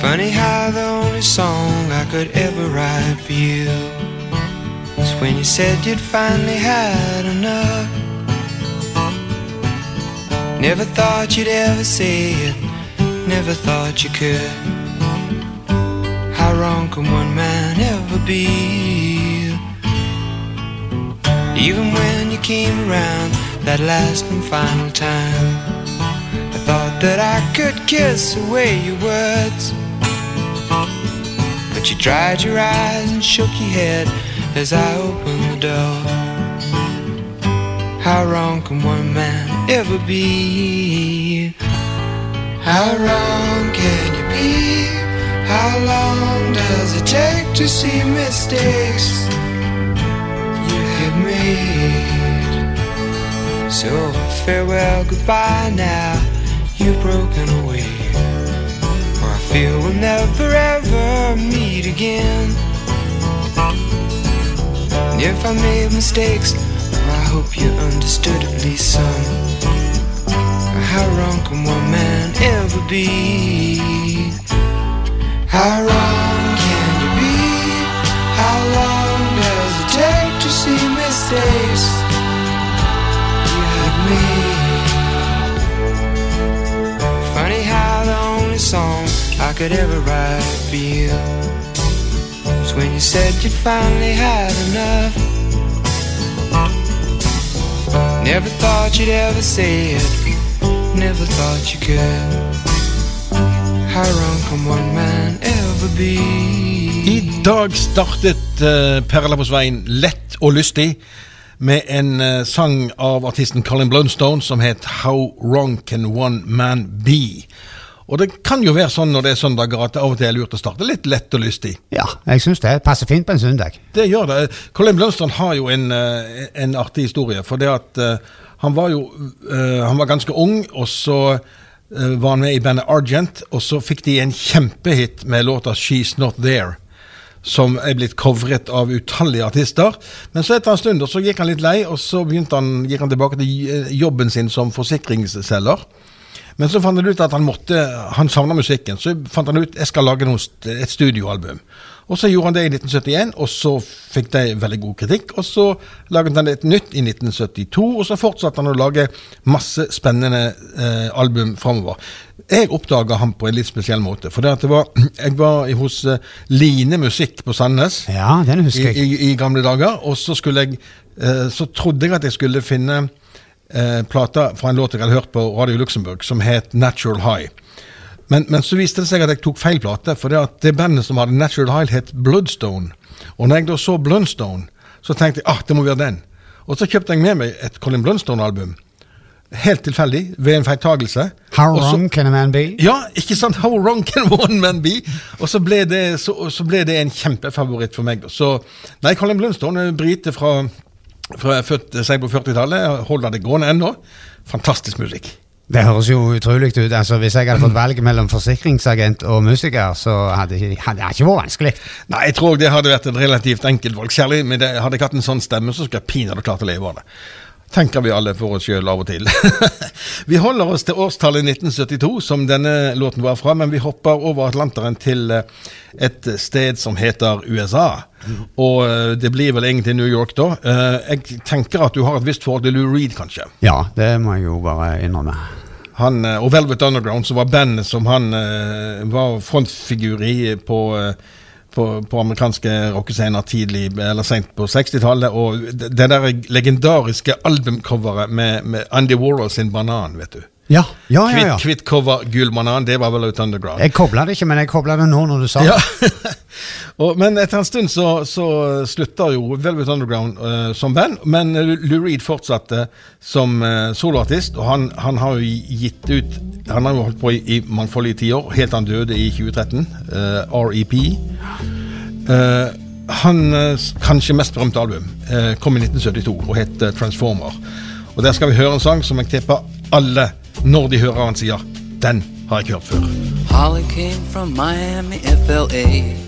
Funny how the only song I could ever write for you was when you said you'd finally had enough. Never thought you'd ever say it, never thought you could. How wrong can one man ever be? Even when you came around that last and final time, I thought that I could kiss away your words. But you dried your eyes and shook your head as I opened the door. How wrong can one man ever be? How wrong can you be? How long does it take to see mistakes you have made? So farewell, goodbye now, you've broken away. Feel we'll never ever meet again. And if I made mistakes, I hope you understood at least some. How wrong can one man ever be? How wrong can you be? How long does it take to see I could ever write for you was when you said you finally had enough. Never thought you'd ever say it, never thought you could. How wrong can one man ever be? I dag startet uh, Perla på Svein lett og lystig med en eh, sang av artisten Colin Blunstone som het How Wrong Can One Man Be. Og det kan jo være sånn når det er søndager at det av og til er lurt å starte litt lett og lystig. Ja, jeg syns det passer fint på en søndag. Det gjør det. Colin Blomstrand har jo en, eh, en artig historie. For det at eh, han var jo eh, Han var ganske ung, og så var han med i bandet Argent, og så fikk de en kjempehit med låta She's Not There. Som er blitt covret av utallige artister. Men så etter en stund så gikk han litt lei, og så han, gikk han tilbake til jobben sin som forsikringsselger. Men så fant han ut at han måtte, han savna musikken. Så fant han ut jeg skal lage noe, et studioalbum. Og så gjorde han det i 1971, og så fikk de veldig god kritikk. Og så laget han et nytt i 1972, og så fortsatte han å lage masse spennende eh, album framover. Jeg oppdaga han på en litt spesiell måte. For det at det var, jeg var hos eh, Line Musikk på Sandnes Ja, den i, husker jeg. i, i gamle dager. Og så skulle jeg eh, Så trodde jeg at jeg skulle finne eh, plata fra en låt jeg hadde hørt på Radio Luxembourg, som het Natural High. Men, men så viste det seg at jeg tok feil plate, for det, det bandet som hadde Natural High, het Bloodstone. Og når jeg da så Blundstone, så tenkte jeg ah, det må være den. Og så kjøpte jeg med meg et Colin Blundstone-album. Helt tilfeldig, ved en feiltagelse. How Også, wrong can a man be? ja, ikke sant? How wrong can one man be? Og så ble det, så, så ble det en kjempefavoritt for meg. Så, nei, Colin Blunstone, brite fra, fra født seg på 40-tallet, holder det gående ennå. Fantastisk musikk. Det høres jo utrolig ut. altså Hvis jeg hadde fått valget mellom forsikringsagent og musiker, så hadde det ikke vært vanskelig. Nei, jeg tror det hadde vært et relativt enkelt valg. Særlig men det, hadde jeg hatt en sånn stemme, så skulle jeg pinadø klart å leve av det. Tenker vi alle for oss sjøl av og til. vi holder oss til årstallet 1972, som denne låten var fra, men vi hopper over Atlanteren til eh, et sted som heter USA. Og eh, det blir vel egentlig New York, da. Eh, Jeg tenker at du har et visst forhold til Lou Reed, kanskje? Ja, det må jeg jo bare innrømme. Han, og Velvet Underground, som var bandet som han var frontfigur i på, på, på amerikanske rockescener tidlig, eller sent på 60-tallet. Og det, det der legendariske albumcoveret med, med Andy Warhol sin banan, vet du. Ja, ja, ja. ja. Kvitt, kvitt cover, gul banan, det var vel Out Underground. Jeg kobla det ikke, men jeg kobla det nå når du sa Ja. Og, men etter en stund så, så slutta jo Velvet Underground uh, som band, men Lou Reed fortsatte som uh, soloartist, og han, han har jo gitt ut Han har jo holdt på i, i mangfoldige tiår, helt til han døde i 2013. Uh, REP. Hans kanskje mest berømte album eh, kom i 1972 og het Transformer. Og Der skal vi høre en sang som jeg tipper alle, når de hører han sier, den har jeg ikke hørt før. Holly came from Miami, FLA.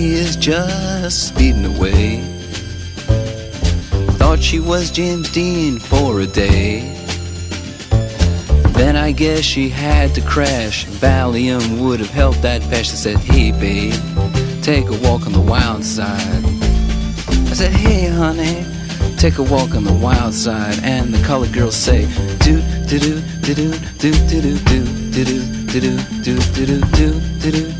Jackie is just speeding away. Thought she was James Dean for a day. Then I guess she had to crash. Valium would have helped that patch. I said, Hey, babe, take a walk on the wild side. I said, Hey, honey, take a walk on the wild side. And the colored girls say, Do, do, do, do, do, do, do, do, do, do, do, do, do, do, do, do, do, do,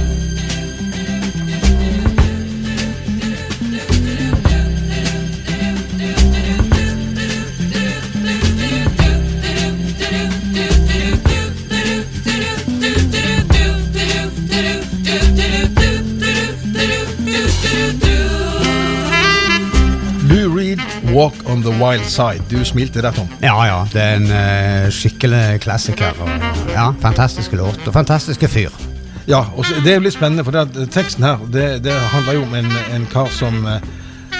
Wild Side'. Du smilte der, Tom. Ja, ja. Det er en uh, skikkelig klassiker. Og, ja, Fantastiske låt og fantastiske fyr. Ja, og så, Det er jo litt spennende, for det teksten her det, det handler jo om en, en kar som eh,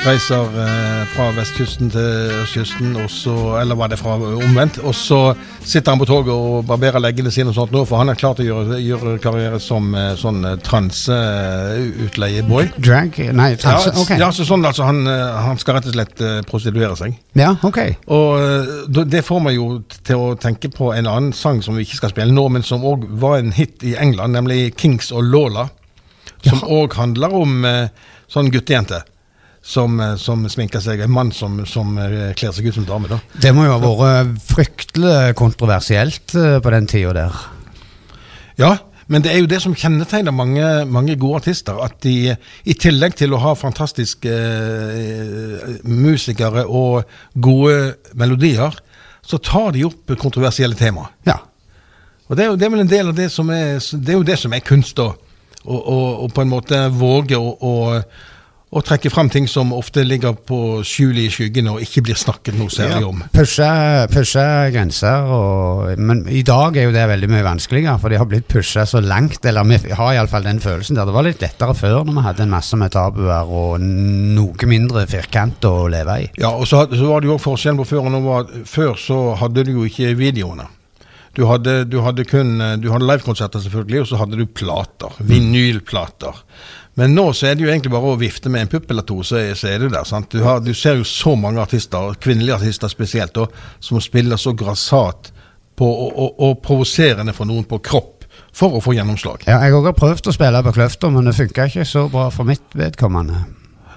reiser eh, fra vestkysten til østkysten, og så, eller var det fra omvendt. Og så sitter han på toget og barberer leggene sine, og sånt nå, for han er klar til å gjøre, gjøre karriere som eh, sånn eh, transeutleieboy. Drag? Nei, transe? Ja, Ok. ja, så sånn altså, han, eh, han skal rett og slett eh, prostituere seg. Ja, ok. Og eh, det får meg jo til å tenke på en annen sang som vi ikke skal spille nå, men som òg var en hit i England, nemlig Kings og Lola. Som òg handler om eh, sånn guttejente som, eh, som sminker seg. En mann som, som eh, kler seg ut som dame, da. Det må jo ha vært fryktelig kontroversielt eh, på den tida der. Ja, men det er jo det som kjennetegner mange, mange gode artister. At de i tillegg til å ha fantastiske eh, musikere og gode melodier, så tar de opp kontroversielle temaer. Ja. Og det er, jo, det er vel en del av det som er Det er jo det som er kunst, da. Og, og, og på en måte våge å, å, og trekke frem ting som ofte ligger på skjul i skyggen og ikke blir snakket noe særlig om. Pushe, pushe grenser, og, men i dag er jo det veldig mye vanskeligere, for de har blitt pusha så langt. Eller vi har iallfall den følelsen der. Det var litt lettere før, når vi hadde en masse med tabuer og noe mindre firkant å leve i. Ja, og så, så var det jo også forskjellen på før og nå. Var, før så hadde du jo ikke videoene. Du hadde, du hadde kun Du hadde livekonserter, selvfølgelig, og så hadde du plater. Vinylplater. Men nå så er det jo egentlig bare å vifte med en pupp eller to, så så er du der. sant? Du, har, du ser jo så mange artister, kvinnelige artister spesielt, og, som spiller så grassat på, og, og, og provoserende for noen på kropp for å få gjennomslag. Ja, jeg har prøvd å spille på Kløfta, men det funka ikke så bra for mitt vedkommende.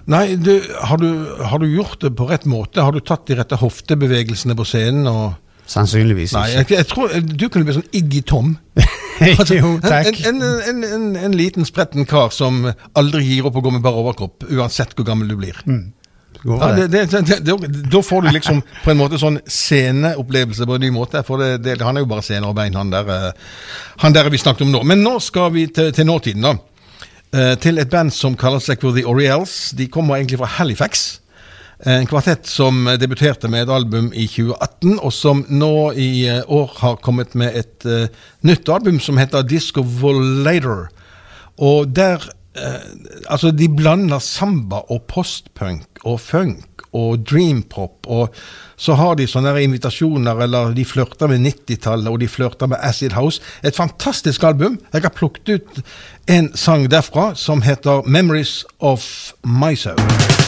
Nei, du, har, du, har du gjort det på rett måte? Har du tatt de rette hoftebevegelsene på scenen? og... Sannsynligvis Nei, ikke. jeg, jeg tror du kunne bli sånn Iggy Tom. jo, takk. En, en, en, en, en liten spretten kar som aldri gir opp å gå med bare overkropp, uansett hvor gammel du blir. Mm. Ja, det, det. det, da får du liksom på en måte sånn sceneopplevelse på en ny måte. For han er jo bare scener og bein, han der, eh, han der vi snakket om nå. Men nå skal vi til, til nåtiden, da. Eh, Til et band som kaller seg for The Oriels. De kommer egentlig fra Halifax. En kvartett som debuterte med et album i 2018, og som nå i eh, år har kommet med et uh, nytt album som heter Disco Volator. Og der uh, Altså, de blander samba og postpunk og funk og dreampop, og så har de sånne invitasjoner, eller de flørter med 90-tallet, og de flørter med Acid House. Et fantastisk album. Jeg har plukket ut en sang derfra som heter Memories of Myself.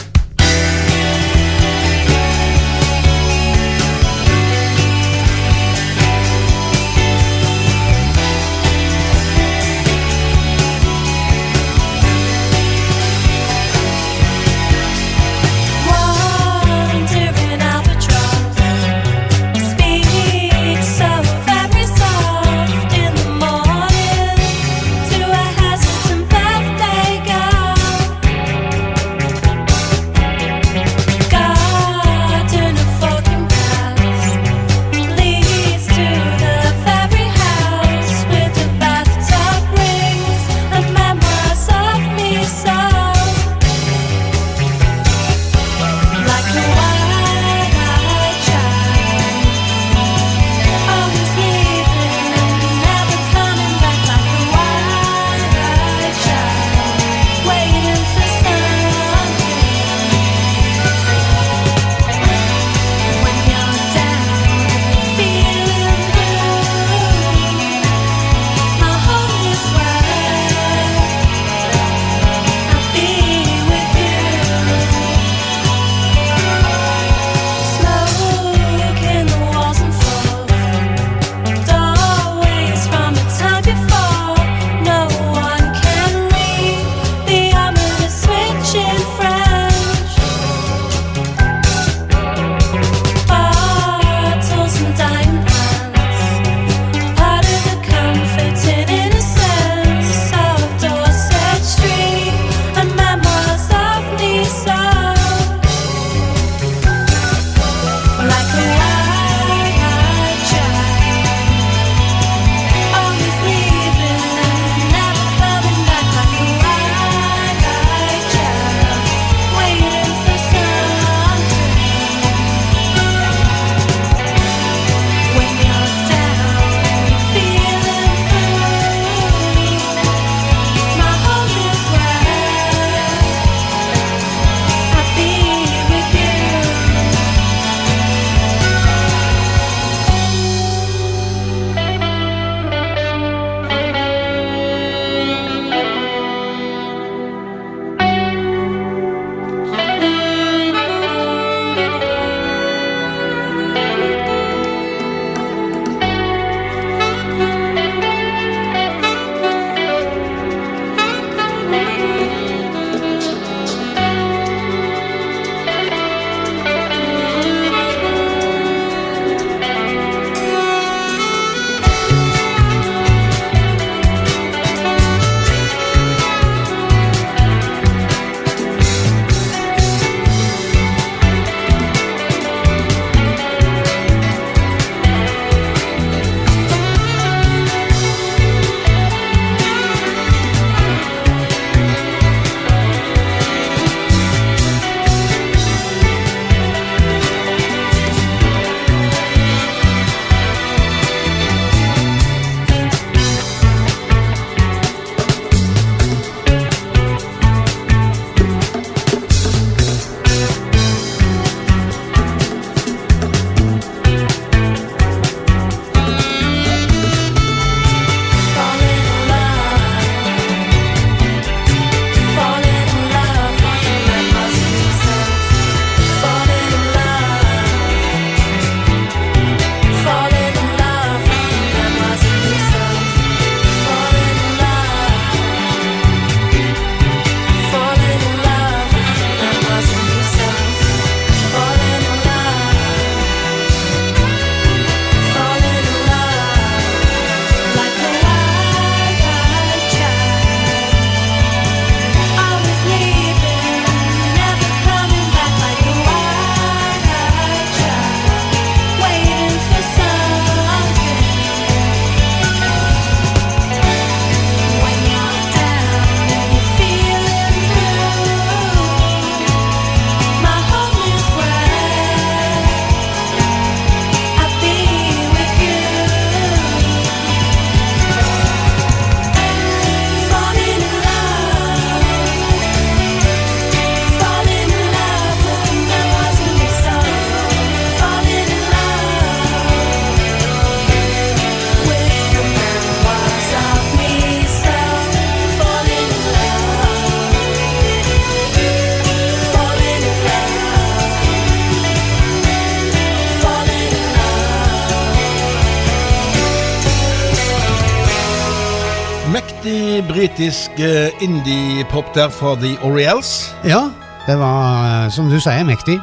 Britisk eh, indie-pop der fra The Oriels. Ja, det var, eh, som du sier, mektig.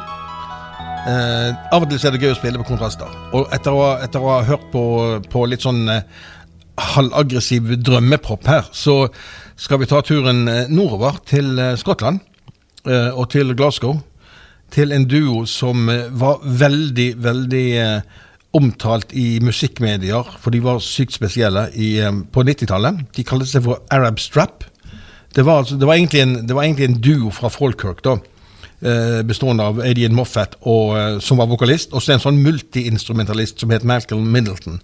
Eh, av og til er det gøy å spille på kontraster. Og etter å, etter å ha hørt på, på litt sånn eh, halvaggressiv drømmepop her, så skal vi ta turen eh, nordover til Skottland eh, og til Glasgow. Til en duo som var veldig, veldig eh, omtalt i musikkmedier, for de var sykt spesielle i, på 90-tallet. De kalte seg for Arab Strap. Det var, altså, det, var egentlig en, det var egentlig en duo fra Falkirk, da. eh, Bestående av Adrian Moffat, og, eh, som var vokalist, og så en sånn multiinstrumentalist som het Malcolm Middleton.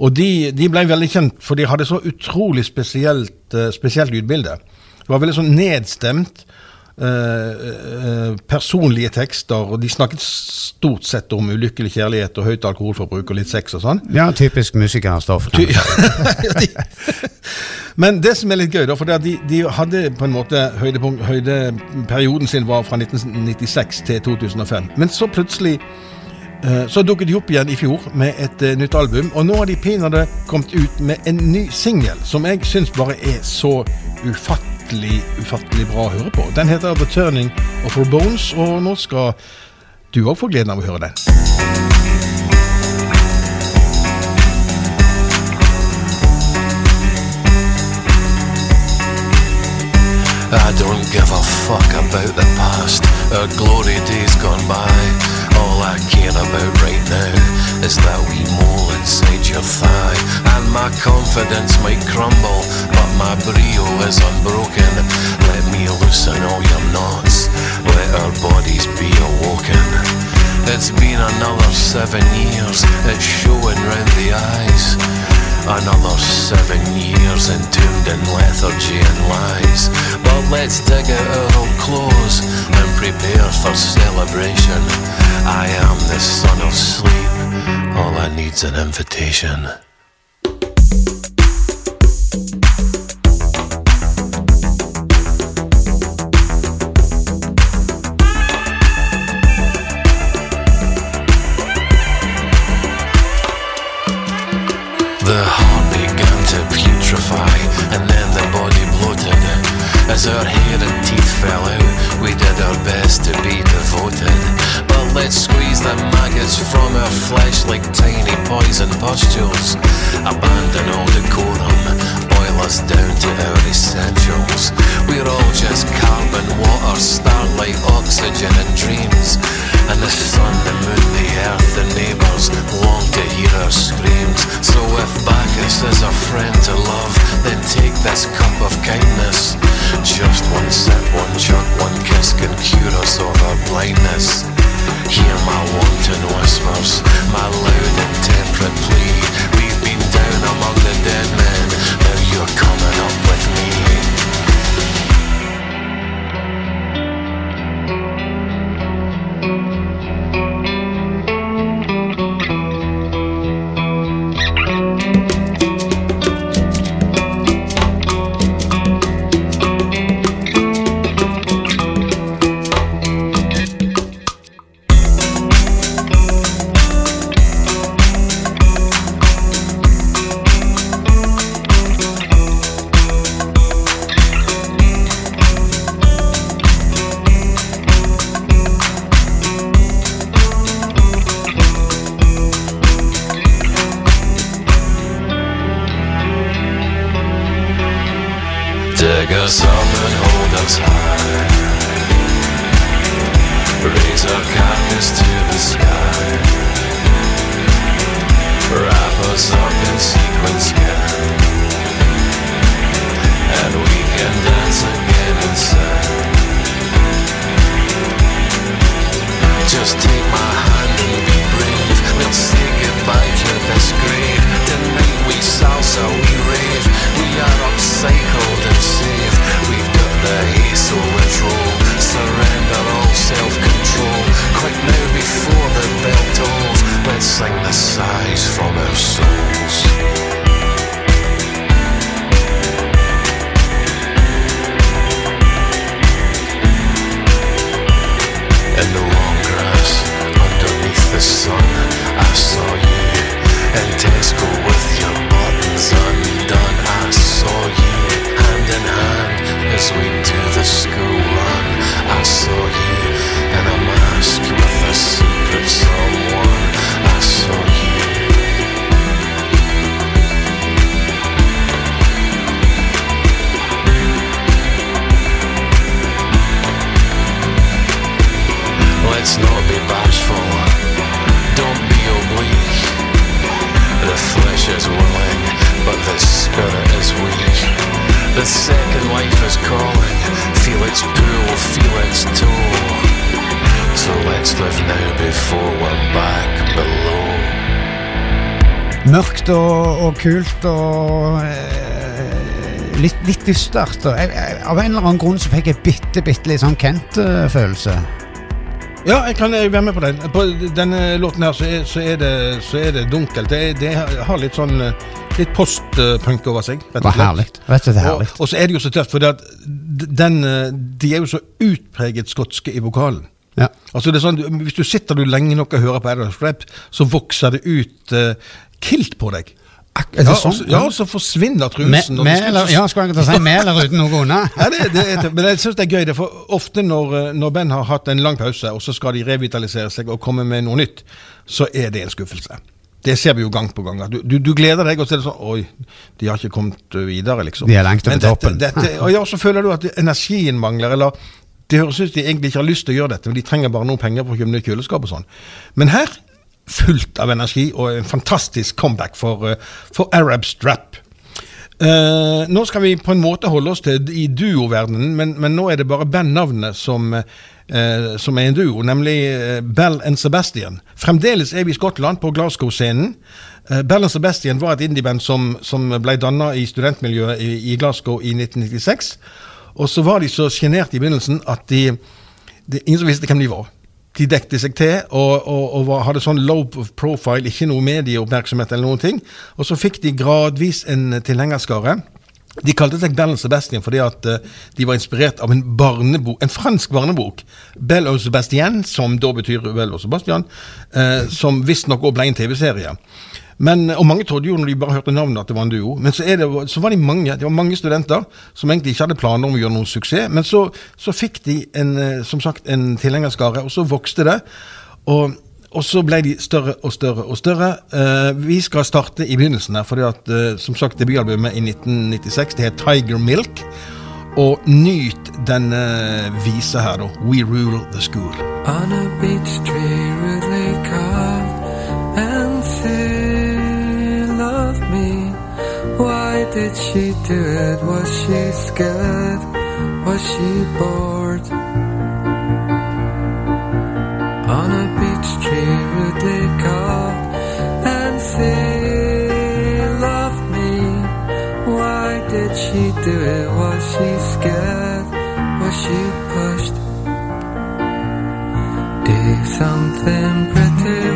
Og de, de ble veldig kjent, for de hadde så utrolig spesielt, eh, spesielt lydbilde. Det var veldig sånn nedstemt. Eh, eh, personlige tekster, og de snakket stort sett om ulykkelig kjærlighet og høyt alkoholforbruk og litt sex og sånn. Ja, typisk musikerstoff. Ty- Men det som er litt gøy, da, for de, de hadde på en måte høydepunkt, høydeperioden sin var fra 1996 til 2005. Men så plutselig eh, så dukket de opp igjen i fjor med et eh, nytt album, og nå har de pinadø kommet ut med en ny singel som jeg syns bare er så ufattelig, ufattelig bra å høre på. Den heter The Turning of Her Bones, og nå skal du òg få gleden av å høre den. I don't give a fuck about the past or glory days gone by. I care about right now is that wee mole inside your thigh. And my confidence might crumble, but my brio is unbroken. Let me loosen all your knots, let our bodies be awoken. It's been another seven years, it's showing round the eyes. Another seven years entombed in lethargy and lies. But let's dig out our old clothes and prepare for celebration. I am the son of sleep. All I need's an invitation. As our hair and teeth fell out, we did our best to be devoted. But let's squeeze the maggots from our flesh like tiny poison pustules. Abandon all decorum, boil us down to our essentials. We're all just carbon, water, starlight, oxygen, and dreams. And the sun, the moon, the earth, the neighbours long to hear our screams. So if Bacchus is a friend to love, then take this cup of kindness. Just one sip, one chug, one kiss can cure us of our blindness. Hear my wanton whispers, my loud and temperate plea. We've been down among the dead men, now you're coming up with me. Og og eh, litt, litt dystert. Og jeg, jeg, av en eller annen grunn så fikk jeg bitte, bitte litt sånn Kent-følelse. Ja, jeg kan være med på den. På denne låten her så er, så er, det, så er det dunkelt. Det, det har litt sånn eh, Litt post-punk over seg. rett og slett. herlig. Rett og herlig. Og, og så er det jo så tøft, for den, eh, de er jo så utpreget skotske i vokalen. Ja. Altså det er sånn, Hvis du sitter du lenge nok og hører på Adams Rap, så vokser det ut uh, kilt på deg. Er Ja, sånn? ja, og så forsvinner trusen. Med, med, eller, ja, skulle jeg si med eller uten noe unna? ja, det, det, men jeg synes det er gøy, det, for ofte når, eh, når band har hatt en lang pause, og så skal de revitalisere seg og komme med noe nytt, så er det en skuffelse. Det ser vi jo gang på gang. Du, du, du gleder deg, og så er det sånn Oi, de har ikke kommet eh, videre, liksom. De er langt over toppen. Og ja, så føler du at energien mangler, eller det høres ut som de egentlig ikke har lyst til å gjøre dette, men de trenger bare noen penger for å kjøpe nytt kjøleskap og sånn. Men her, fullt av energi og en fantastisk comeback for, eh, for Arab Strap. Uh, nå skal vi på en måte holde oss til i duoverdenen, men, men nå er det bare bandnavnet som, uh, som er en duo, nemlig eh, Bell and Sebastian. Fremdeles er vi i Skottland, på Glasgow-scenen. Eh, Bell and Sebastian var et indieband som, som ble danna i studentmiljøet i, i Glasgow i 1996. Og så var de så sjenerte i begynnelsen at de, de ingen som visste hvem de var. De dekte seg til og, og, og var, hadde sånn low profile, ikke noe medieoppmerksomhet eller noen ting. Og så fikk de gradvis en tilhengerskare. De kalte seg Bell Sebastian fordi at eh, de var inspirert av en barnebok, en fransk barnebok. Bell og Sebastian, som da betyr Bell og Sebastian, eh, som visstnok òg ble en TV-serie. Men, og mange trodde jo når de bare hørte navnet at det var en duo. Men så, det, så var de mange det var mange studenter som egentlig ikke hadde planer om å gjøre noen suksess. Men så, så fikk de en, eh, som sagt, en tilhengerskare, og så vokste det. Og, og så ble de større og større og større. Eh, vi skal starte i begynnelsen her, fordi at eh, som sagt debutalbumet i 1996 det het Tiger Milk. Og nyt denne visa her, da. We Rule The School. On a beach tree did she do it? Was she scared? Was she bored? On a beach tree rudely carved and say love me Why did she do it? Was she scared? Was she pushed? Do something pretty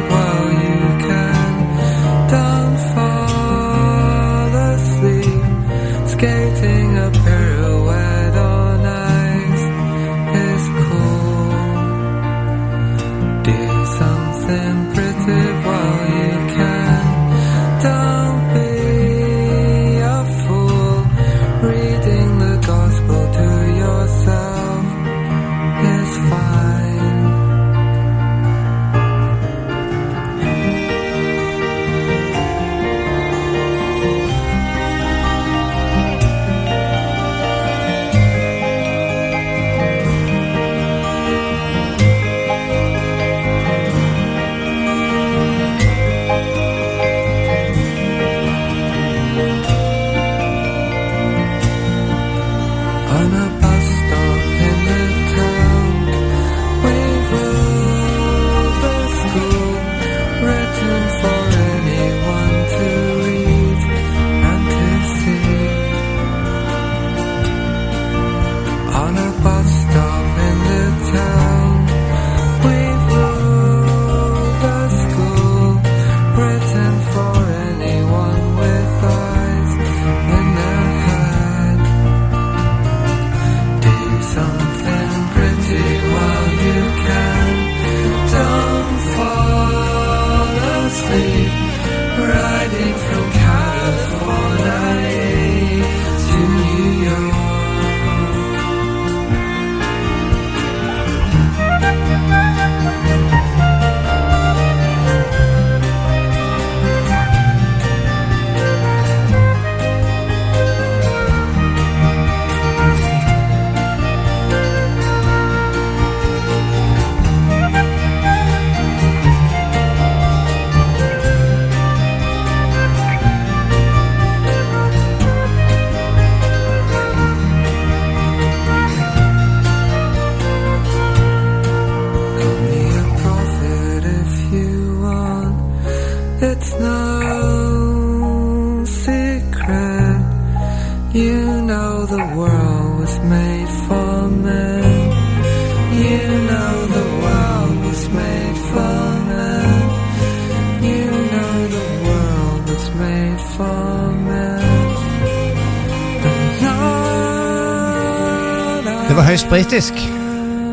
britisk,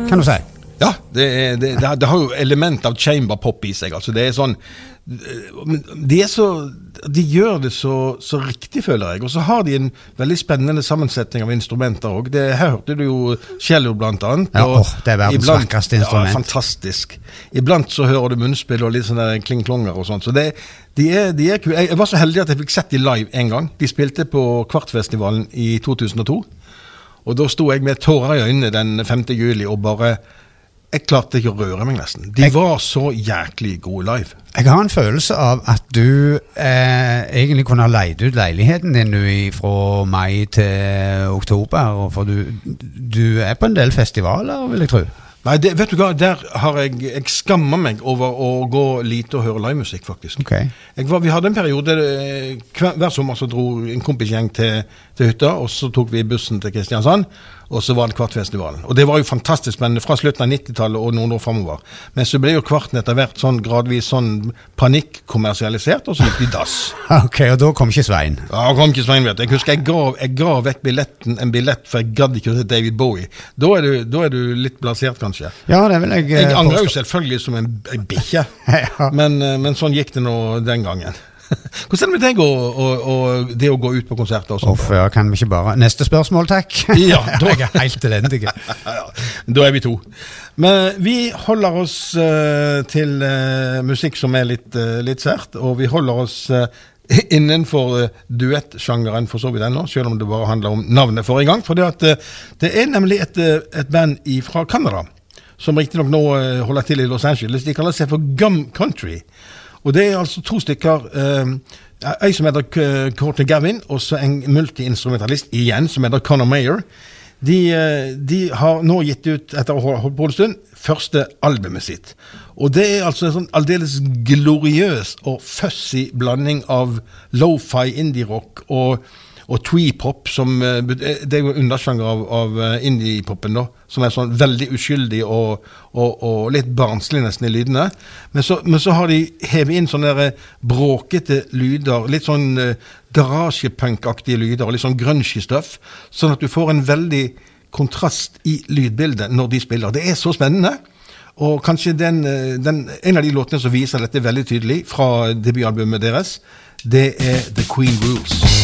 kan du si. Ja, det, er, det, det, har- det har jo element av chamber pop i seg. altså Det er sånn De er så De gjør det så, så riktig, føler jeg. Og så har de en veldig spennende sammensetning av instrumenter òg. Her hørte du jo cello, blant annet. Ja, og åh, det er verdens iblant- vakreste instrument. Ja, fantastisk. Iblant så hører du munnspill og litt sånne kling-klonger og sånt. Så det, de er, de er kule. Jeg var så heldig at jeg fikk sett de live en gang. De spilte på Kvartfestivalen i 2002. Og da sto jeg med tårer i øynene den 5. juli og bare Jeg klarte ikke å røre meg, nesten. De Jeg- var så jæklig gode live. Jeg har en følelse av at du eh, egentlig kunne ha leid ut leiligheten din du, fra mai til oktober. For du, du er på en del festivaler, vil jeg tro. Nei, det, vet du hva, der har jeg Jeg skammer meg over å gå lite og høre livemusikk, faktisk. Okay. Var, vi hadde en periode eh, hver, hver sommer så dro en kompisgjeng til, til hytta, og så tok vi bussen til Kristiansand, og så var det Kvartfestivalen. Og det var jo fantastisk spennende fra slutten av 90-tallet og noen år framover. Men så ble jo Kvarten etter hvert sånn gradvis sånn panikkommersialisert, og så gikk de dass. Ok, Og da kom ikke Svein. Ja, kom ikke Svein, vet du. Jeg husker jeg ga, jeg ga vekk billetten, en billett, for jeg gadd ikke å se David Bowie. Da er, du, da er du litt blasert, kanskje. Ja, det vil jeg, eh, Jeg angrer jo selvfølgelig som en, en bikkje, Ja. men, eh, men sånn gikk det nå den gangen. Hvordan er det med deg og, og, og det å gå ut på konserter og sånt? Uff, ja, kan vi ikke bare Neste spørsmål, takk. Ja, da- jeg er helt elendig. Ja, da er vi to. Men vi holder oss uh, til uh, musikk som er litt, uh, litt sært, og vi holder oss eh, innenfor duettsjangeren for så vidt ennå, selv om det bare handler om navnet forrige gang. For det, eh, er nemlig et, eh, et band fra Canada, som riktignok nå eh, holder til i Los Angeles. De kaller seg for Gum Country. Og det er altså to stykker. eh, Ei som heter Courtney Gavin, og så en multiinstrumentalist igjen, som heter Conor Mayer. De, eh, de har nå gitt ut, etter å ha holdt på en stund, første albumet sitt. Og det er altså en sånn aldeles gloriøs og fussy blanding av lo-fi indie-rock og, og twee-pop, som eh, Det er jo undersjanger av, av eh, indie-popen, da. Som er sånn veldig uskyldig og, og, og litt barnslig nesten i lydene. Men så, men så har de hevet inn sånne bråkete lyder, litt sånn garasjepunk-aktige lyder, og litt sånn grungy stuff. Sånn at du får en veldig kontrast i lydbildet når de spiller. Det er så spennende. Og kanskje den, eh, den, en av de låtene som viser dette veldig tydelig fra debutalbumet deres, det er The Queen Rules.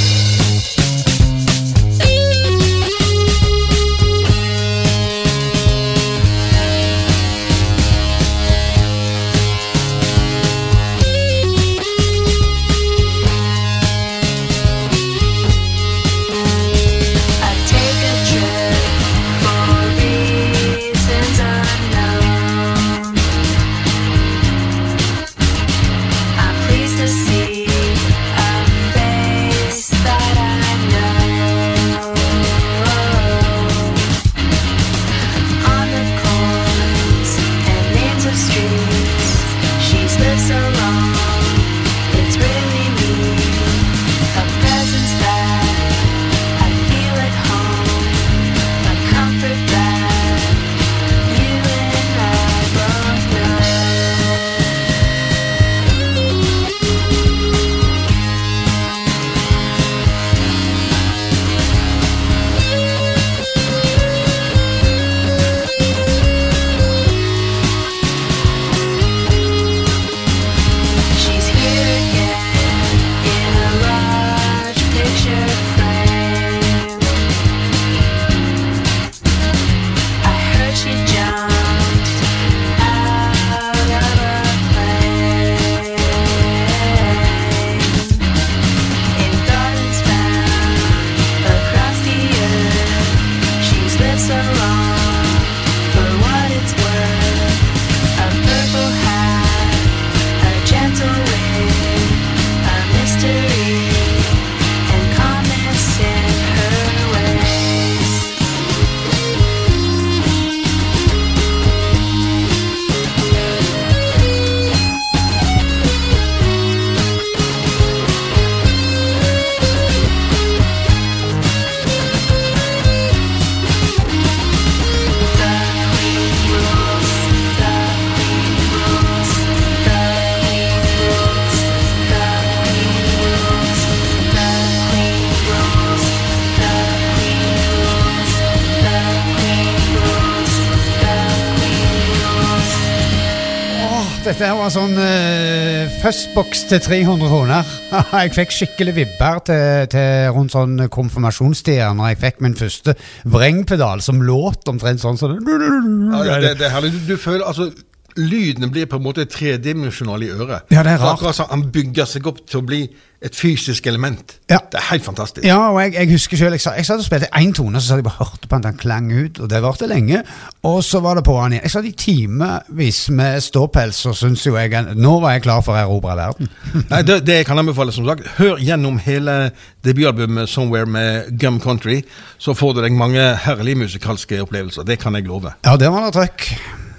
Var sånn uh, Fuzzbox til 300 kroner. jeg fikk skikkelig vibber til, til rundt sånn konfirmasjonstider når jeg fikk min første vrengpedal som låt omtrent sånn Ja, ja, det, det er herlig. Du, du føler altså Lydene blir på en måte tredimensjonale i øret. Ja, det er rart. Som Han bygger seg opp til å bli et fysisk element. Ja. Det er helt fantastisk. Ja, og jeg, jeg husker selv, jeg, sa- jeg satt og spilte én tone, så satt jeg bare hørte på at den klang ut, og det varte lenge. Og så var det på han igjen. Jeg satt i timevis med ståpels, og syns jo jeg Nå var jeg klar for å erobre verden. Nei, det, det kan anbefale, som sagt, hør gjennom hele debutalbumet 'Somewhere' med Gum Country, så får du deg mange herlige musikalske opplevelser. Det kan jeg love. Ja, det var det trøkk.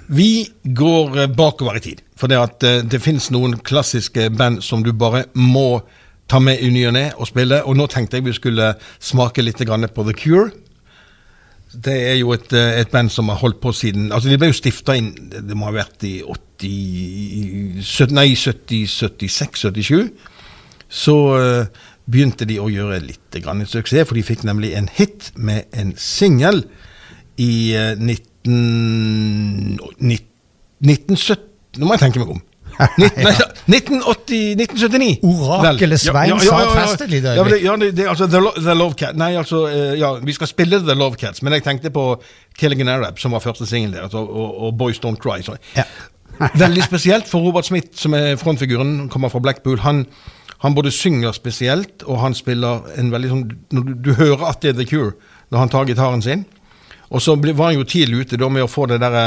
Vi går eh, bakover i tid, for det, at, eh, det finnes noen klassiske band som du bare må ta med i ny og ne og spille. Og nå tenkte jeg vi skulle smake litt på The Cure. Det er jo et, eh, et band som har holdt på siden Altså, de ble jo stifta inn Det må ha vært i 80 Nei, 70-76-77. Så begynte de å gjøre litt grann suksess, for de fikk nemlig en hit med en singel i eh, 19, 1970 Nå må jeg tenke meg om. 19, nei, 1980, 1979. Orakelet Svein fast et Ja, det, ja, det, det, altså, The, Lo- The Love Cat Nei, altså, eh, ja, vi skal spille The Love Cats, men jeg tenkte på Killing an Arab, som var første singel deres, og, og, og Boys Don't Cry. Så. Ja. Veldig spesielt for Robert Smith, som er frontfiguren, kommer fra Blackpool. Han, han både synger spesielt, og han spiller en veldig sånn du, du hører at det er The Cure når han tar gitaren sin. Og så var han jo tidlig ute da med å få det derre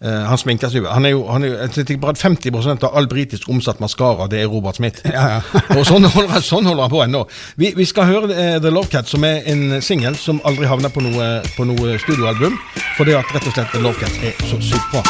eh, Han sminker seg. Han er jo, han er jo jeg tenker bare at 50% av all britisk omsatt maskara, det er Robert Smith. Ja, ja. og sånn holder, han- sånn holder han på ennå. Vi, vi skal høre eh, The Love Cat, som er en singel som aldri havner på noe, på noe studioalbum. For det at rett og slett The Love Cat er så sykt bra.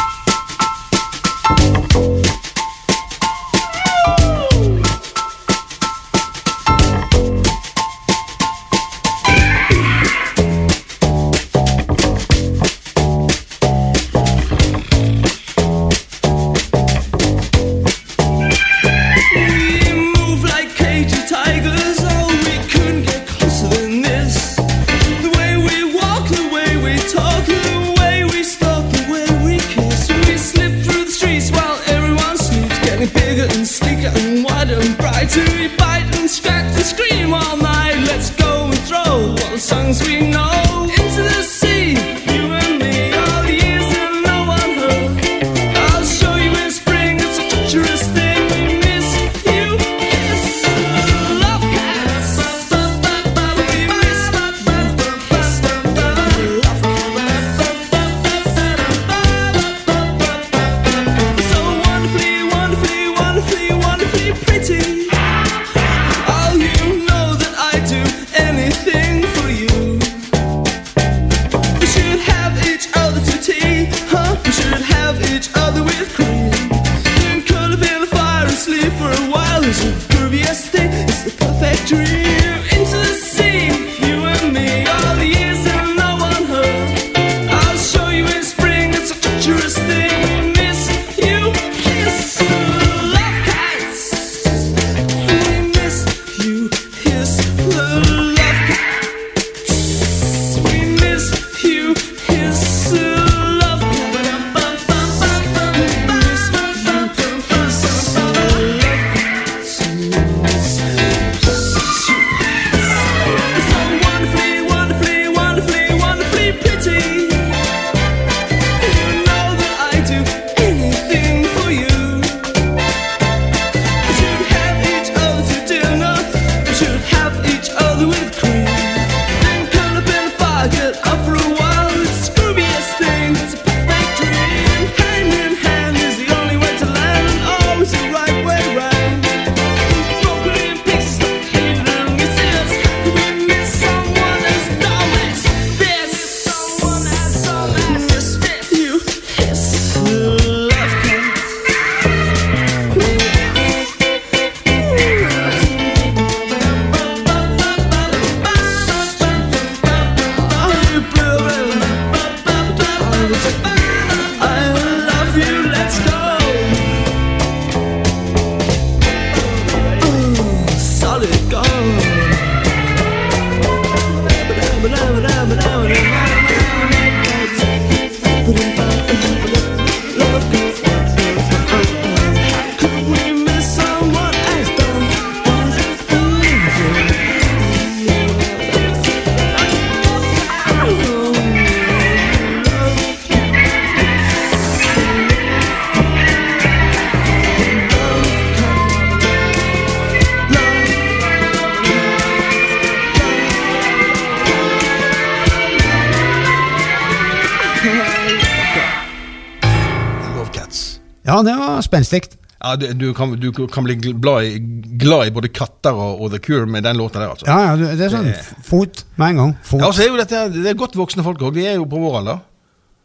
Spenstig. Ja, du, du, kan, du kan bli glad i, glad i både katter og, og The Cure med den låta der, altså. Ja, ja, det er sånn Det- fot med en gang. Fot. Ja, så er dette, det er godt voksne folk òg. De er jo på vår alder.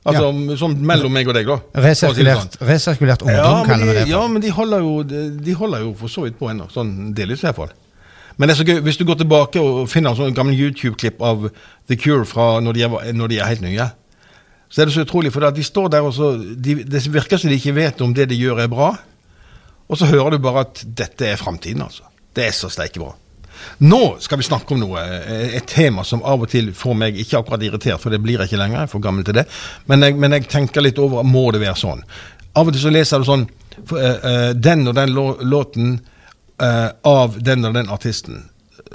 Altså sånn mellom meg og deg, da. Resirkulert, si sånn. resirkulert, ungdom, Ja, men kaller vi det. det. ja, men de holder jo De holder jo for så vidt på ennå. Sånn delvis, i hvert fall. Men det er så gøy, hvis du går tilbake og finner en sånn gammel YouTube-klipp av The Cure fra når de, er, når de er helt nye, så er det så utrolig, for de står der og så de, Det virker som de ikke vet om det de gjør, er bra. Og så hører du bare at dette er framtiden, altså. Det er så steike bra. Nå skal vi snakke om noe, eh, et tema som av og til får meg ikke akkurat irritert, for det blir jeg ikke lenger, jeg er for gammel til det. Men jeg, men jeg tenker litt over, må det være sånn? Av og til så leser du sånn, for, uh, uh, den og den låten uh, av den og den artisten.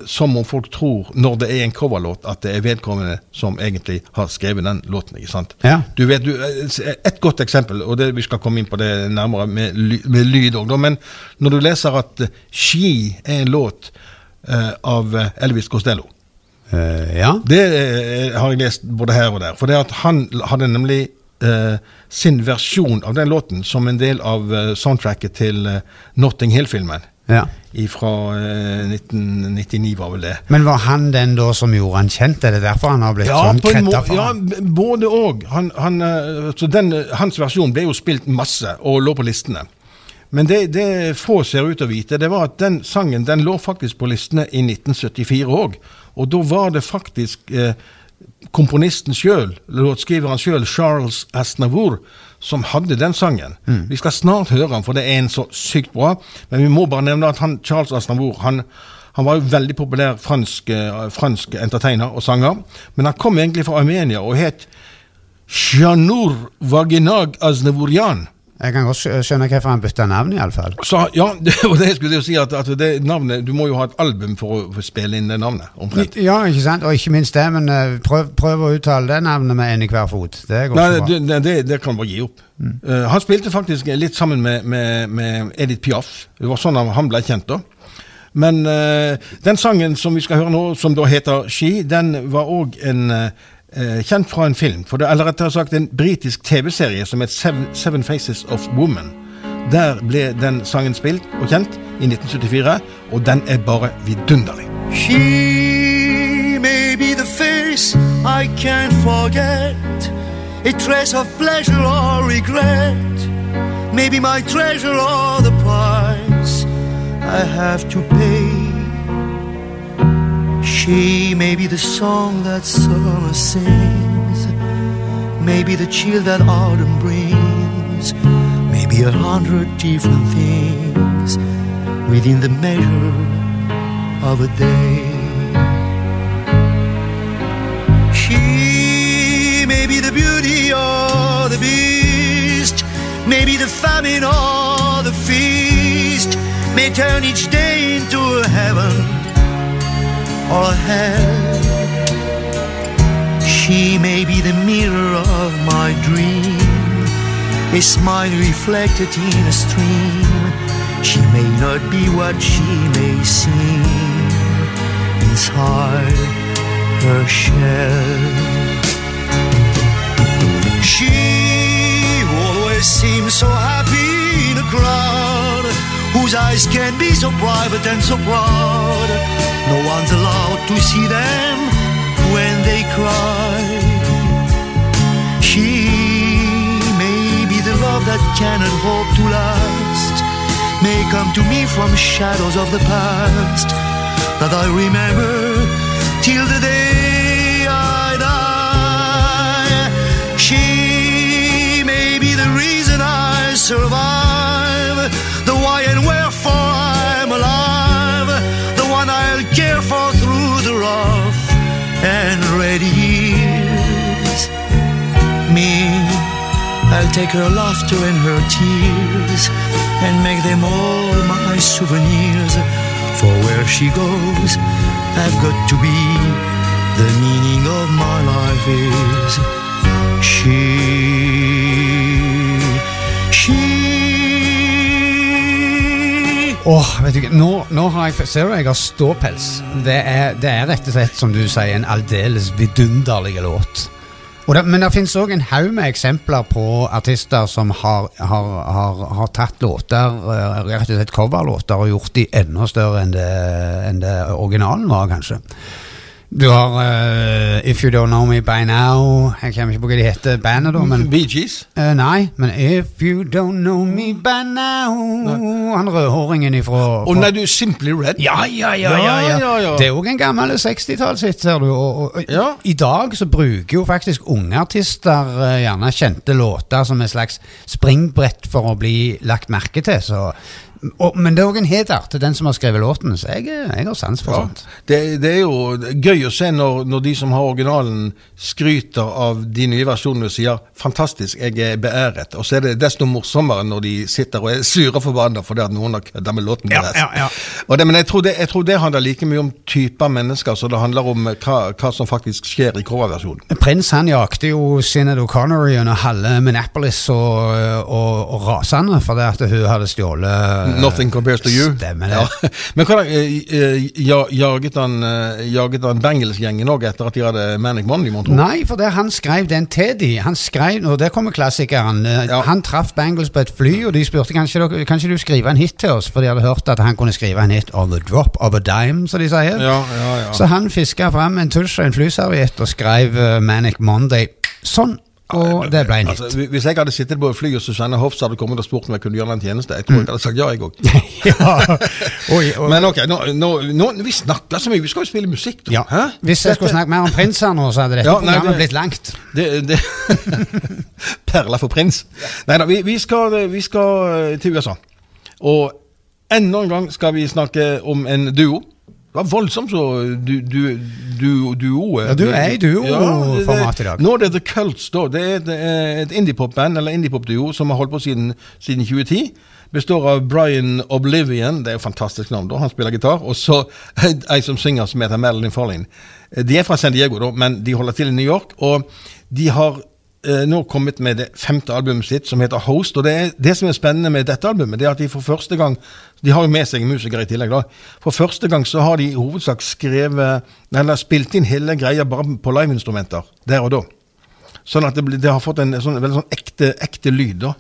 Som om folk tror, når det er en coverlåt, at det er vedkommende som egentlig har skrevet den låten. ikke sant? Ja. Du vet, du, eh, Et godt eksempel, og det, vi skal komme inn på det nærmere med, med lyd òg, men når du leser at Ski er en låt uh, av Elvis Costello uh, ja. Det uh, har jeg lest både her og der. For det at han hadde nemlig sin versjon av den låten som en del av soundtracket til Notting Hill-filmen. Ja. Fra eh, 1999, var vel det. Men var han den da som gjorde han kjent? Er det derfor han har blitt Ja, sånn kretta for? ja, han? både og. Han, han, eh, så den, hans versjon ble jo spilt masse og lå på listene. Men det, det få ser ut til å vite, det var at den sangen den lå faktisk på listene i 1974 òg. Og da var det faktisk eh, komponisten sjøl, låtskriveren sjøl, Charles Aznavour, som hadde den sangen. Vi skal snart høre den, for det er en så sykt bra. Men vi må bare nevne at han, Charles Aznavour han, han var jo veldig populær fransk, eh, fransk entertainer og sanger. Men han kom egentlig fra Armenia og het Shanur Vaginag Aznavourian. Jeg kan godt skjø- skjønne hvorfor han bytta navn, iallfall. Så ja, det var det skulle jeg si, at, at det navnet, du må jo ha et album for å for å spille inn det navnet. omtrent. Ja, ikke sant? Og ikke minst det, men eh, prøv, prøv å uttale det navnet med en i hver fot. Det går Nei, ikke bra. det, det, det kan bare gi opp. Eh, han spilte faktisk litt sammen med, med, med Edith Piaf. Det var sånn han, ble kjent da. Men uh, den sangen som vi skal høre nå, som da heter Ski, den var òg en eh, eh, kjent fra en film. For det, eller rettere sagt en britisk TV-serie som het Seven, Seven Faces of Woman. Der ble den sangen spilt og kjent i 1974, og den er bare vidunderlig. She may be the face I can't forget, a trace of pleasure or regret, maybe my treasure or the price I have to pay. She may be the song that summer sings, maybe the chill that autumn brings, maybe a hundred different things within the measure of a day. She may be the beauty or the beast, maybe the famine or the feast, may turn each day into a heaven or hell. She may be the mirror of my dream, a smile reflected in a stream. She may not be what she may seem inside her shell. She always seems so happy whose eyes can be so private and so proud. No one's allowed to see them when they cry. She may be the love that cannot hope to last, may come to me from shadows of the past that I remember till the day I'll take her laughter and her tears and make them all my souvenirs. For where she goes, I've got to be. The meaning of my life is she. Åh, vet du ikke, nå, nå har jeg Ser du, jeg har ståpels. Det er, det er rett og slett, som du sier, en aldeles vidunderlig låt. Det, men det finnes òg en haug med eksempler på artister som har, har, har, har tatt låter, eh, rett og slett coverlåter, og gjort de enda større enn det, enn det originalen var, kanskje. Du har uh, If You Don't Know Me By Now Jeg kommer ikke på hva de heter, bandet, da. Men, Bee Gees. Uh, nei, men If You Don't Know Me By Now Han rødhåringen ifra Og nei, du er Simply Red. ja, ja, ja, ja, Ja, ja. Det er òg en gammel 60-tallshit, ser du. Og, og, og Ja. I dag så bruker jo faktisk unge artister uh, gjerne kjente låter som et slags springbrett for å bli lagt merke til. Så, og, men det er òg en heder til den som har skrevet låten, så jeg, jeg har sans for Ja. sånt. Det, det er jo gøy å se når, når de som har originalen, skryter av de nye versjonene og sier 'fantastisk, jeg er beæret'. Og så er det desto morsommere når de sitter og er sure forbanna fordi at noen har kødda med låten deres. ja, ja. Og det, men jeg tror, det, jeg tror det handler like mye om typer mennesker som det handler om eh, hva, hva som faktisk skjer i coverversjonen. Prins han jakte jo Sinead O'Connor gjennom halve Minneapolis og, og, og rasende fordi at hun hadde stjålet Nothing compares to you. Stemmer det. Ja. Men hva da, eh, eh, jaget han, eh, jaget han Bengals-gjengen òg etter at de hadde Manic Monday, mon tro? Nei, for det, han skrev den til de. Han skrev, og der kommer klassikeren. eh, Ja. Han traff Bengals på et fly, og de spurte kanskje kanskje du skrive en hit til oss, for de hadde hørt at han kunne skrive en hit on the drop of a dime, som de sier. Ja, ja, ja. Så han fiska fram en tusj og en flyserviett og skrev uh, Manic Monday. Sånn, og det ble en hit. Altså, hvis jeg hadde sittet på et fly og Susanne Hofs hadde kommet og spurt om jeg kunne gjøre den tjeneste, jeg tror jeg hadde sagt ja, jeg òg. ja. Men ok, nå, nå, nå, vi snakker så mye, vi skal jo spille musikk, ja. Hvis jeg skulle snakke mer om prinser nå, så hadde dette Ja, nei, programmet det- blitt langt. Det, det Perla for prins. Nei da, vi, vi, vi skal til USA. Og enda en gang skal vi snakke om en duo. Det var voldsomt så du, du, du, duo Ja, du er i duo-format i dag. Nå er det The Cults, da. Det er et, eh, et indiepop-band, eller indiepop-duo, som har holdt på siden, siden 2010. Består av Brian Oblivion, det er jo fantastisk navn, da. Han spiller gitar. Og så ei som synger, som heter Madeline Farlin. De er fra San Diego, da, men de holder til i New York. Og de har eh, nå kommet med det femte albumet sitt, som heter Host. Og det, er, det som er spennende med dette albumet, det er at de for første gang De har jo med seg musikere i tillegg, da. For første gang så har de i hovedsak skrevet Eller spilt inn hele greia bare på liveinstrumenter der og da. Sånn at det, det har fått en sånn, veldig sånn ekte, ekte lyd, da.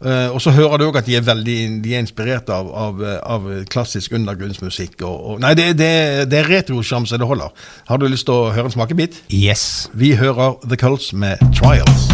Uh, og så hører du òg at de er veldig De er inspirert av, av, av klassisk undergrunnsmusikk. Og, og, nei, det, det, det er retrosjarm det holder. Har du lyst til å høre en smakebit? Yes. Vi hører The Cults med Trials.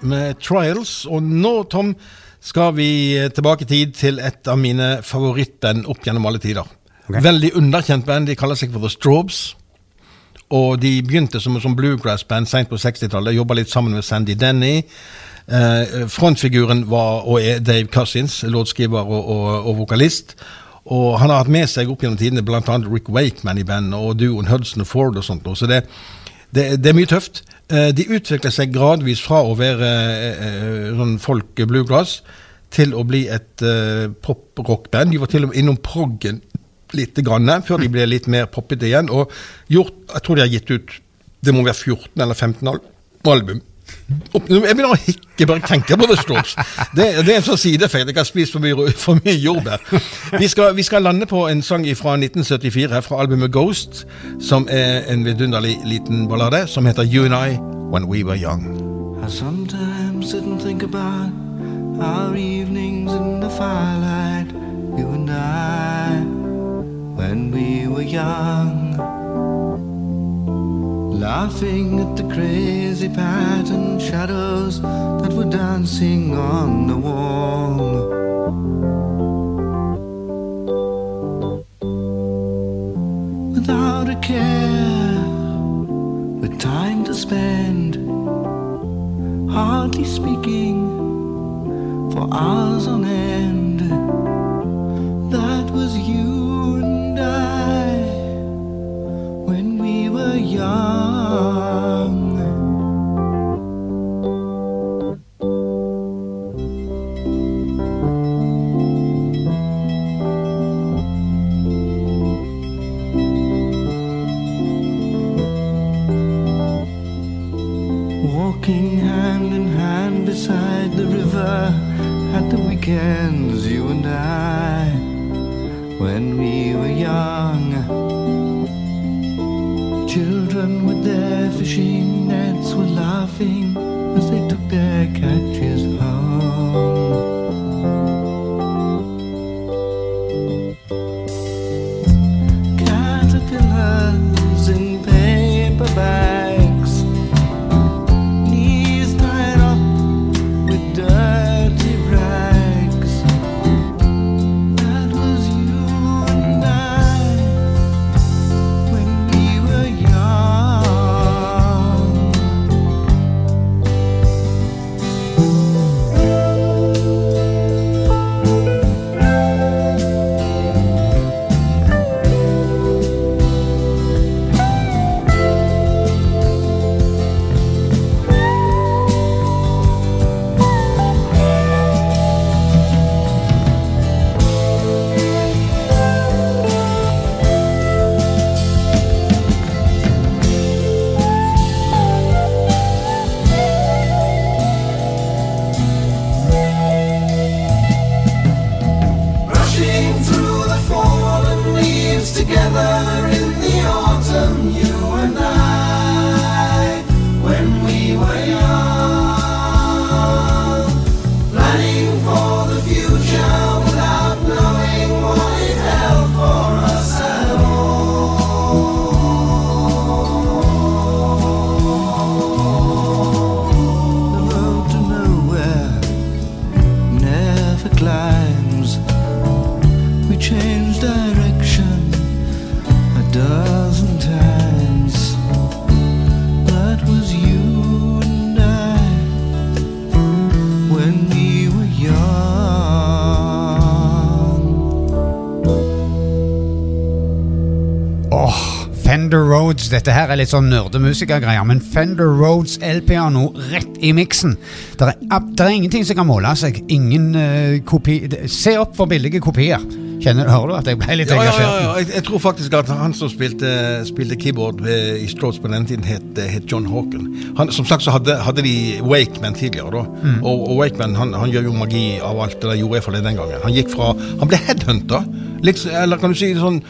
Med Trials. Og nå, Tom, skal vi eh, tilbake i tid til et av mine favorittband opp gjennom alle tider. Okay. Veldig underkjent band. De kaller seg for The Strobes. Og de begynte som, som bluegrass-band seint på 60-tallet. Jobba litt sammen med Sandy Denny. Eh, frontfiguren var og er Dave Cousins, låtskriver og, og, og vokalist. Og han har hatt med seg opp gjennom tidene bl.a. Rick Wakeman i bandet og duoen Hudson og Ford og sånt. Så det, det, det er mye tøft. Eh, de utvikler seg gradvis fra å være eh, eh, sånn folk bluegrass til å bli et eh, pop-rockband. De var til og med innom proggen litt grann, før de ble litt mer poppete igjen. Og gjort, jeg tror de har gitt ut det må være 14 eller 15 al album. Jeg begynner å hikke bare jeg tenker på det. Strokes. Det, det er en sånn sidefeil. Jeg har spist for mye, for mye jordbær. Vi skal, vi skal lande på en sang fra 1974 her, fra albumet Ghost, som er en vidunderlig liten ballade, som heter You and I When We Were Young. I sometimes sit think about our evenings in the firelight, you and I, when we were young. Laughing at the crazy pattern shadows that were dancing on the wall. Without a care, with time to spend hardly speaking for hours on end. That was you and I when we were young. At Dette her er litt sånn nerdemusikergreier, men Fender Rhodes LP-er nå rett i miksen. Det er, er ingenting som kan måle seg. Ingen uh, kopi... Se opp for billige kopier. Kjenner, hører du at jeg ble litt Ja, engasjert? ja, ja. Jeg, jeg tror faktisk at han som spilte, spilte keyboard ved, i Strokes på den tiden, het, het John Hawken. Han, som sagt så hadde, hadde de Wakeman tidligere, da. Og, og Wakeman han, han gjør jo magi av alt det der, gjorde det den gangen. Han gikk fra Han ble headhunta, liksom, eller kan du si sånn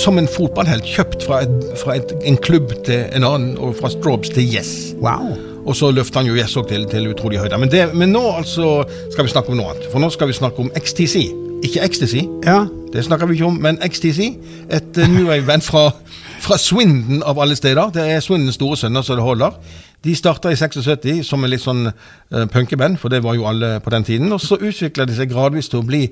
som en fotballhelt, kjøpt fra, et, fra et, en klubb til en annen, og fra Strobes til Yes. Wow. Og så løfter han jo Yes òg til, til utrolig høyder. Men, det, men nå altså skal vi snakke om noe annet. For nå skal vi snakke om XTC. Ikke Ecstasy, Ja. det snakker vi ikke om, men XTC, et uh, new wave-band fra, fra Swindon av alle steder. Det er Swindons store sønner som det holder. De starta i 76 som en litt sånn uh, punkeband, for det var jo alle på den tiden. Og så utvikla de seg gradvis til å bli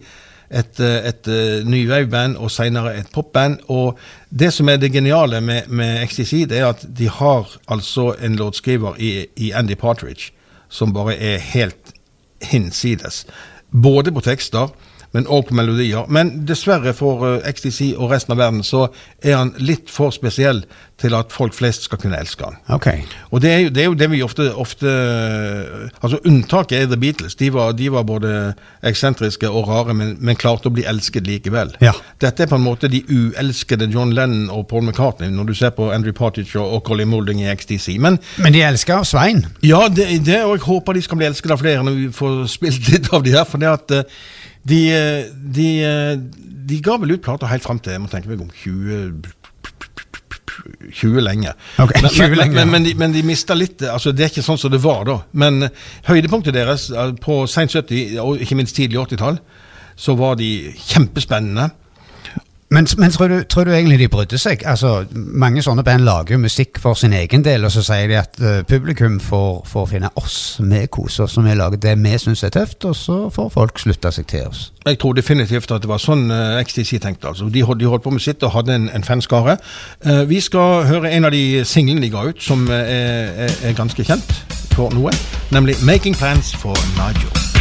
et, eh, et uh, nyveiband og senere et popband. Og det som er det geniale med, med XTC, det er at de har altså en låtskriver i, i Andy Partridge som bare er helt hinsides. Både på tekster, men òg på melodier. Men dessverre for eh, XTC og resten av verden så er han litt for spesiell til at folk flest skal kunne elske han. Ok. Og det er jo det, er jo det vi ofte, ofte Altså Unntaket er The Beatles. De var, de var både eksentriske og rare, men, men klarte å bli elsket likevel. Ja. Dette er på en måte de uelskede John Lennon og Paul McCartney, når du ser på Andrew Partridge og, Colin Moulding i XTC. Men Men de elsker Svein. ja, det, det, og jeg håper de skal bli elsket av flere når vi får spilt litt av de her. For det at eh, de, eh, de, eh, de ga vel ut plater helt fram til jeg må tenke meg om 20 20 lenge. Okay, men, 20 men, lenge, men, men, de, men de mista litt altså Det er ikke sånn som det var da. Men eh, høydepunktet deres eh, på seint 70- og ikke minst tidlig 80-tall, så var de kjempespennende. Men, men tror, du, tror du egentlig de brydde seg? Altså, Mange sånne band lager jo musikk for sin egen del, og så sier de at uh, publikum får, får finne oss, vi koser oss, og vi lager det vi syns er tøft, og så får folk slutte seg til oss. Jeg tror definitivt at det var sånn uh, XTC tenkte. altså. De, de holdt på med sitt og hadde en, en fanskare. Uh, vi skal høre en av de singlene de ga ut, som eh, er, er, er ganske kjent for noe, nemlig 'Making Plans for Nigel'.